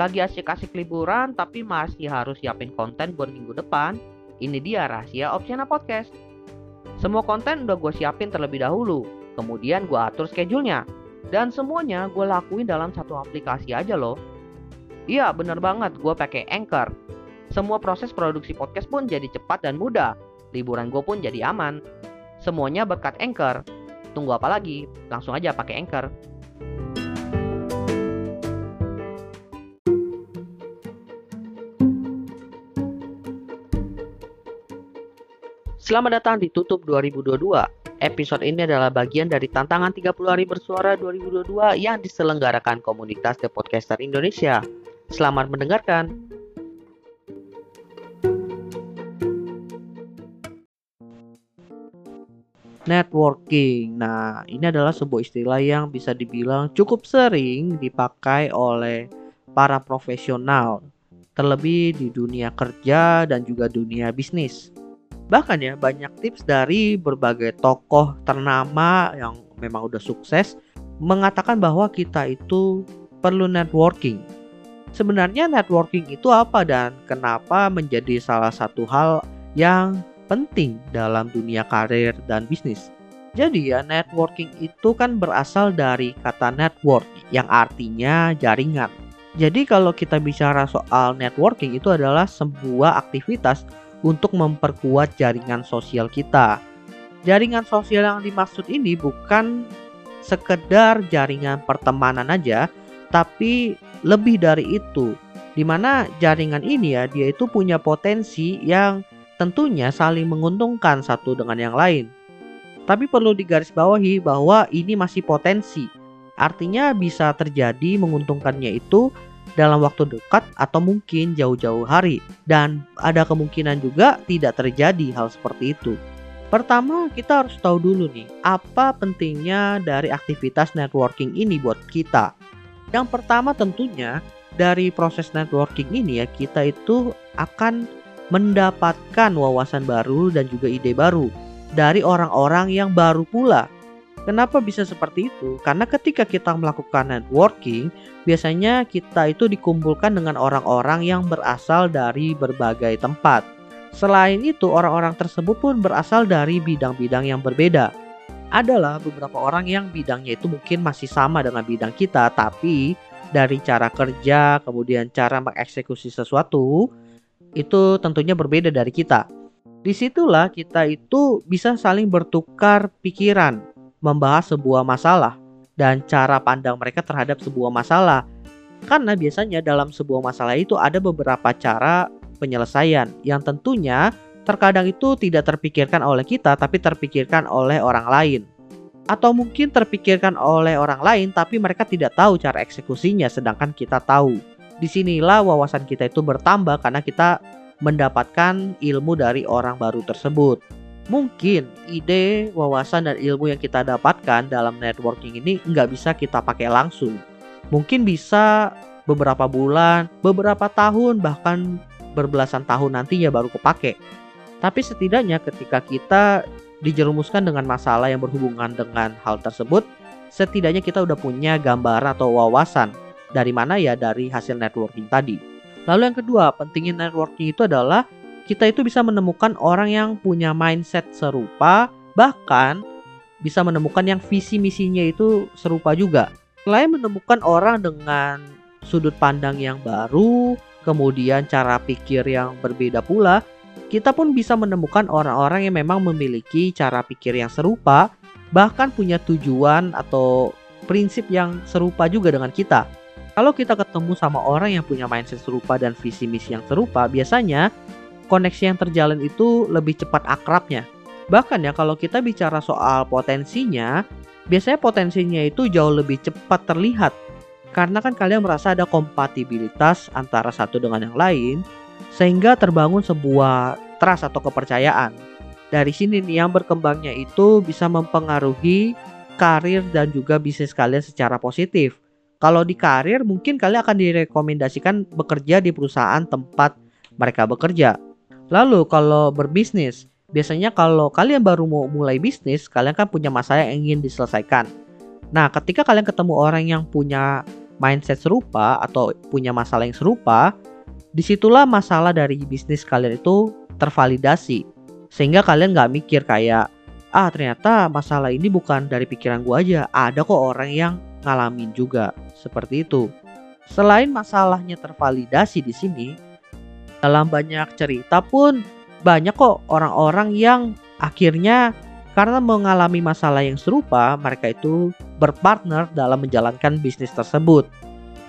Lagi asik-asik liburan tapi masih harus siapin konten buat minggu depan? Ini dia rahasia Opsiana Podcast. Semua konten udah gue siapin terlebih dahulu, kemudian gue atur schedule-nya. Dan semuanya gue lakuin dalam satu aplikasi aja loh. Iya bener banget, gue pakai Anchor. Semua proses produksi podcast pun jadi cepat dan mudah. Liburan gue pun jadi aman. Semuanya berkat Anchor. Tunggu apa lagi? Langsung aja pakai Anchor. Selamat datang di Tutup 2022. Episode ini adalah bagian dari tantangan 30 hari bersuara 2022 yang diselenggarakan komunitas The Podcaster Indonesia. Selamat mendengarkan. Networking. Nah, ini adalah sebuah istilah yang bisa dibilang cukup sering dipakai oleh para profesional, terlebih di dunia kerja dan juga dunia bisnis. Bahkan ya banyak tips dari berbagai tokoh ternama yang memang udah sukses mengatakan bahwa kita itu perlu networking. Sebenarnya networking itu apa dan kenapa menjadi salah satu hal yang penting dalam dunia karir dan bisnis. Jadi ya networking itu kan berasal dari kata network yang artinya jaringan. Jadi kalau kita bicara soal networking itu adalah sebuah aktivitas untuk memperkuat jaringan sosial kita. Jaringan sosial yang dimaksud ini bukan sekedar jaringan pertemanan aja, tapi lebih dari itu. Di mana jaringan ini ya dia itu punya potensi yang tentunya saling menguntungkan satu dengan yang lain. Tapi perlu digarisbawahi bahwa ini masih potensi. Artinya bisa terjadi menguntungkannya itu dalam waktu dekat atau mungkin jauh-jauh hari dan ada kemungkinan juga tidak terjadi hal seperti itu. Pertama, kita harus tahu dulu nih, apa pentingnya dari aktivitas networking ini buat kita. Yang pertama tentunya dari proses networking ini ya kita itu akan mendapatkan wawasan baru dan juga ide baru dari orang-orang yang baru pula Kenapa bisa seperti itu? Karena ketika kita melakukan networking, biasanya kita itu dikumpulkan dengan orang-orang yang berasal dari berbagai tempat. Selain itu, orang-orang tersebut pun berasal dari bidang-bidang yang berbeda. Adalah beberapa orang yang bidangnya itu mungkin masih sama dengan bidang kita, tapi dari cara kerja, kemudian cara mengeksekusi sesuatu, itu tentunya berbeda dari kita. Di situlah kita itu bisa saling bertukar pikiran, membahas sebuah masalah dan cara pandang mereka terhadap sebuah masalah. Karena biasanya dalam sebuah masalah itu ada beberapa cara penyelesaian yang tentunya terkadang itu tidak terpikirkan oleh kita tapi terpikirkan oleh orang lain. Atau mungkin terpikirkan oleh orang lain tapi mereka tidak tahu cara eksekusinya sedangkan kita tahu. Di sinilah wawasan kita itu bertambah karena kita mendapatkan ilmu dari orang baru tersebut mungkin ide, wawasan, dan ilmu yang kita dapatkan dalam networking ini nggak bisa kita pakai langsung. Mungkin bisa beberapa bulan, beberapa tahun, bahkan berbelasan tahun nantinya baru kepake. Tapi setidaknya ketika kita dijerumuskan dengan masalah yang berhubungan dengan hal tersebut, setidaknya kita udah punya gambar atau wawasan dari mana ya dari hasil networking tadi. Lalu yang kedua, pentingnya networking itu adalah kita itu bisa menemukan orang yang punya mindset serupa, bahkan bisa menemukan yang visi misinya itu serupa juga. Selain menemukan orang dengan sudut pandang yang baru, kemudian cara pikir yang berbeda pula, kita pun bisa menemukan orang-orang yang memang memiliki cara pikir yang serupa, bahkan punya tujuan atau prinsip yang serupa juga dengan kita. Kalau kita ketemu sama orang yang punya mindset serupa dan visi misi yang serupa, biasanya koneksi yang terjalin itu lebih cepat akrabnya. Bahkan ya kalau kita bicara soal potensinya, biasanya potensinya itu jauh lebih cepat terlihat. Karena kan kalian merasa ada kompatibilitas antara satu dengan yang lain, sehingga terbangun sebuah trust atau kepercayaan. Dari sini nih yang berkembangnya itu bisa mempengaruhi karir dan juga bisnis kalian secara positif. Kalau di karir mungkin kalian akan direkomendasikan bekerja di perusahaan tempat mereka bekerja. Lalu kalau berbisnis, biasanya kalau kalian baru mau mulai bisnis, kalian kan punya masalah yang ingin diselesaikan. Nah, ketika kalian ketemu orang yang punya mindset serupa atau punya masalah yang serupa, di situlah masalah dari bisnis kalian itu tervalidasi. Sehingga kalian nggak mikir kayak, ah ternyata masalah ini bukan dari pikiran gua aja, ada kok orang yang ngalamin juga. Seperti itu. Selain masalahnya tervalidasi di sini, dalam banyak cerita pun banyak kok orang-orang yang akhirnya karena mengalami masalah yang serupa, mereka itu berpartner dalam menjalankan bisnis tersebut.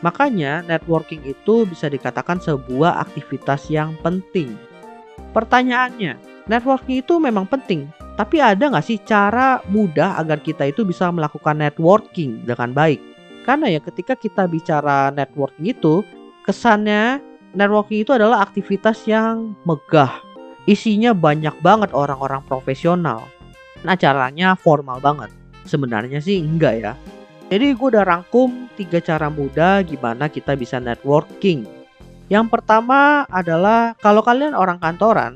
Makanya, networking itu bisa dikatakan sebuah aktivitas yang penting. Pertanyaannya, networking itu memang penting, tapi ada nggak sih cara mudah agar kita itu bisa melakukan networking dengan baik? Karena ya ketika kita bicara networking itu, kesannya networking itu adalah aktivitas yang megah. Isinya banyak banget orang-orang profesional. Nah caranya formal banget. Sebenarnya sih enggak ya. Jadi gue udah rangkum tiga cara mudah gimana kita bisa networking. Yang pertama adalah kalau kalian orang kantoran,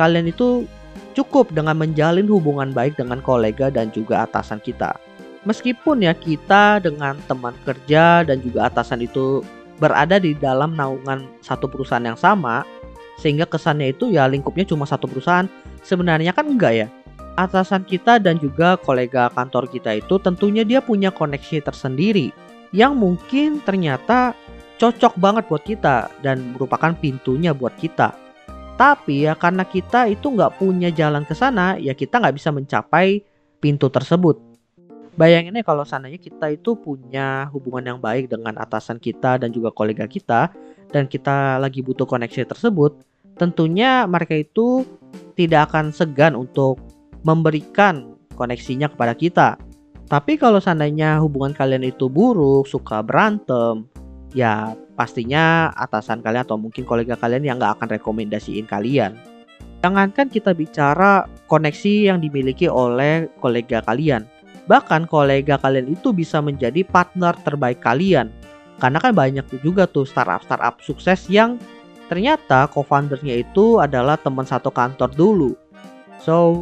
kalian itu cukup dengan menjalin hubungan baik dengan kolega dan juga atasan kita. Meskipun ya kita dengan teman kerja dan juga atasan itu berada di dalam naungan satu perusahaan yang sama, sehingga kesannya itu ya lingkupnya cuma satu perusahaan. Sebenarnya kan enggak ya atasan kita dan juga kolega kantor kita itu tentunya dia punya koneksi tersendiri yang mungkin ternyata cocok banget buat kita dan merupakan pintunya buat kita. Tapi ya karena kita itu nggak punya jalan ke sana, ya kita nggak bisa mencapai pintu tersebut. Bayangin ya kalau sananya kita itu punya hubungan yang baik dengan atasan kita dan juga kolega kita, dan kita lagi butuh koneksi tersebut, tentunya mereka itu tidak akan segan untuk memberikan koneksinya kepada kita. Tapi kalau seandainya hubungan kalian itu buruk, suka berantem, ya pastinya atasan kalian atau mungkin kolega kalian yang nggak akan rekomendasiin kalian. Jangankan kita bicara koneksi yang dimiliki oleh kolega kalian. Bahkan kolega kalian itu bisa menjadi partner terbaik kalian. Karena kan banyak juga tuh startup-startup sukses yang ternyata co-foundernya itu adalah teman satu kantor dulu. So,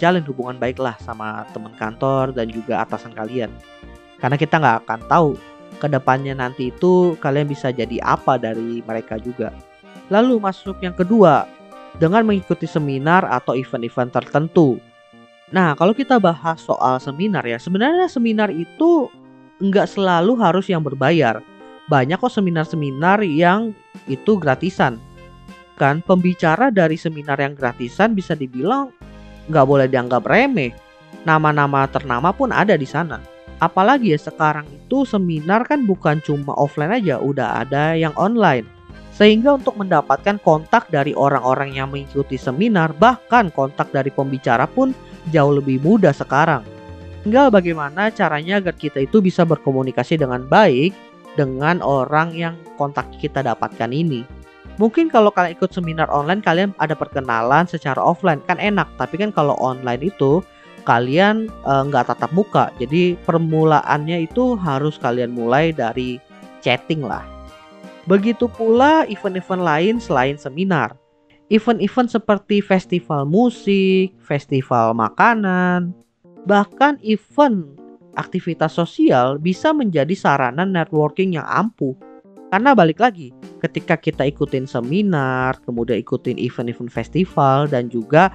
jalin hubungan baiklah sama teman kantor dan juga atasan kalian. Karena kita nggak akan tahu ke depannya nanti itu kalian bisa jadi apa dari mereka juga. Lalu masuk yang kedua, dengan mengikuti seminar atau event-event tertentu. Nah, kalau kita bahas soal seminar ya, sebenarnya seminar itu nggak selalu harus yang berbayar. Banyak kok seminar-seminar yang itu gratisan. Kan pembicara dari seminar yang gratisan bisa dibilang nggak boleh dianggap remeh. Nama-nama ternama pun ada di sana. Apalagi ya sekarang itu seminar kan bukan cuma offline aja, udah ada yang online. Sehingga untuk mendapatkan kontak dari orang-orang yang mengikuti seminar, bahkan kontak dari pembicara pun jauh lebih mudah sekarang. Tinggal bagaimana caranya agar kita itu bisa berkomunikasi dengan baik dengan orang yang kontak kita dapatkan ini. Mungkin kalau kalian ikut seminar online kalian ada perkenalan secara offline kan enak, tapi kan kalau online itu kalian eh, nggak uh, tatap muka. Jadi permulaannya itu harus kalian mulai dari chatting lah. Begitu pula event-event lain selain seminar. Event-event seperti festival musik, festival makanan, bahkan event aktivitas sosial bisa menjadi sarana networking yang ampuh. Karena balik lagi, ketika kita ikutin seminar, kemudian ikutin event-event festival dan juga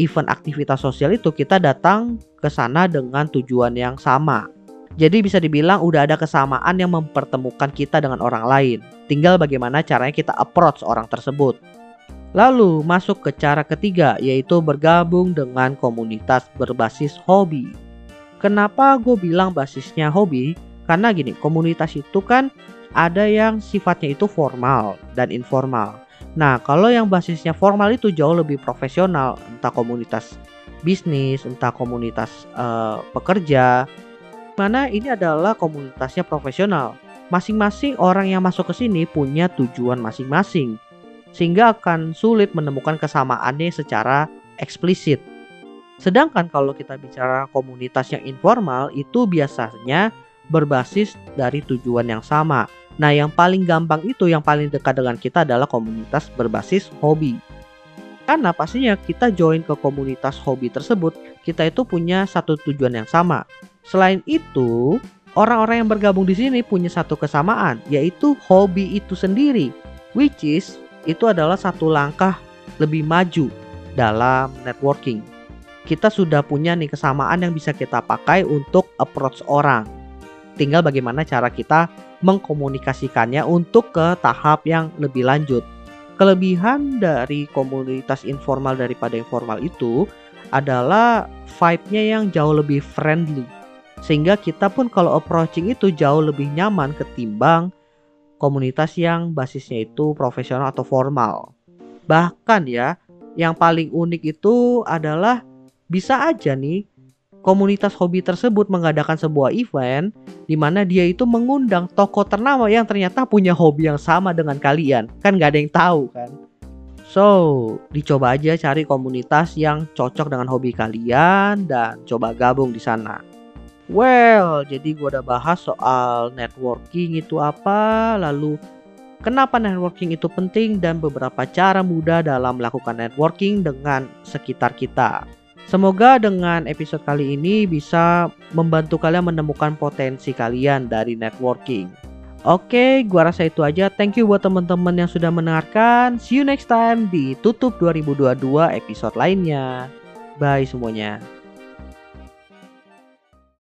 event aktivitas sosial itu kita datang ke sana dengan tujuan yang sama. Jadi bisa dibilang udah ada kesamaan yang mempertemukan kita dengan orang lain. Tinggal bagaimana caranya kita approach orang tersebut. Lalu masuk ke cara ketiga yaitu bergabung dengan komunitas berbasis hobi. Kenapa gue bilang basisnya hobi? Karena gini, komunitas itu kan ada yang sifatnya itu formal dan informal. Nah, kalau yang basisnya formal itu jauh lebih profesional, entah komunitas bisnis, entah komunitas uh, pekerja, mana ini adalah komunitasnya profesional. Masing-masing orang yang masuk ke sini punya tujuan masing-masing, sehingga akan sulit menemukan kesamaannya secara eksplisit. Sedangkan kalau kita bicara komunitas yang informal itu biasanya berbasis dari tujuan yang sama, Nah, yang paling gampang itu, yang paling dekat dengan kita adalah komunitas berbasis hobi. Karena pastinya kita join ke komunitas hobi tersebut, kita itu punya satu tujuan yang sama. Selain itu, orang-orang yang bergabung di sini punya satu kesamaan, yaitu hobi itu sendiri, which is itu adalah satu langkah lebih maju dalam networking. Kita sudah punya nih kesamaan yang bisa kita pakai untuk approach orang. Tinggal bagaimana cara kita mengkomunikasikannya untuk ke tahap yang lebih lanjut. Kelebihan dari komunitas informal daripada informal itu adalah vibe-nya yang jauh lebih friendly. Sehingga kita pun kalau approaching itu jauh lebih nyaman ketimbang komunitas yang basisnya itu profesional atau formal. Bahkan ya, yang paling unik itu adalah bisa aja nih komunitas hobi tersebut mengadakan sebuah event di mana dia itu mengundang tokoh ternama yang ternyata punya hobi yang sama dengan kalian. Kan gak ada yang tahu kan? So, dicoba aja cari komunitas yang cocok dengan hobi kalian dan coba gabung di sana. Well, jadi gue udah bahas soal networking itu apa, lalu kenapa networking itu penting dan beberapa cara mudah dalam melakukan networking dengan sekitar kita. Semoga dengan episode kali ini bisa membantu kalian menemukan potensi kalian dari networking. Oke, gua rasa itu aja. Thank you buat teman-teman yang sudah mendengarkan. See you next time di Tutup 2022 episode lainnya. Bye semuanya.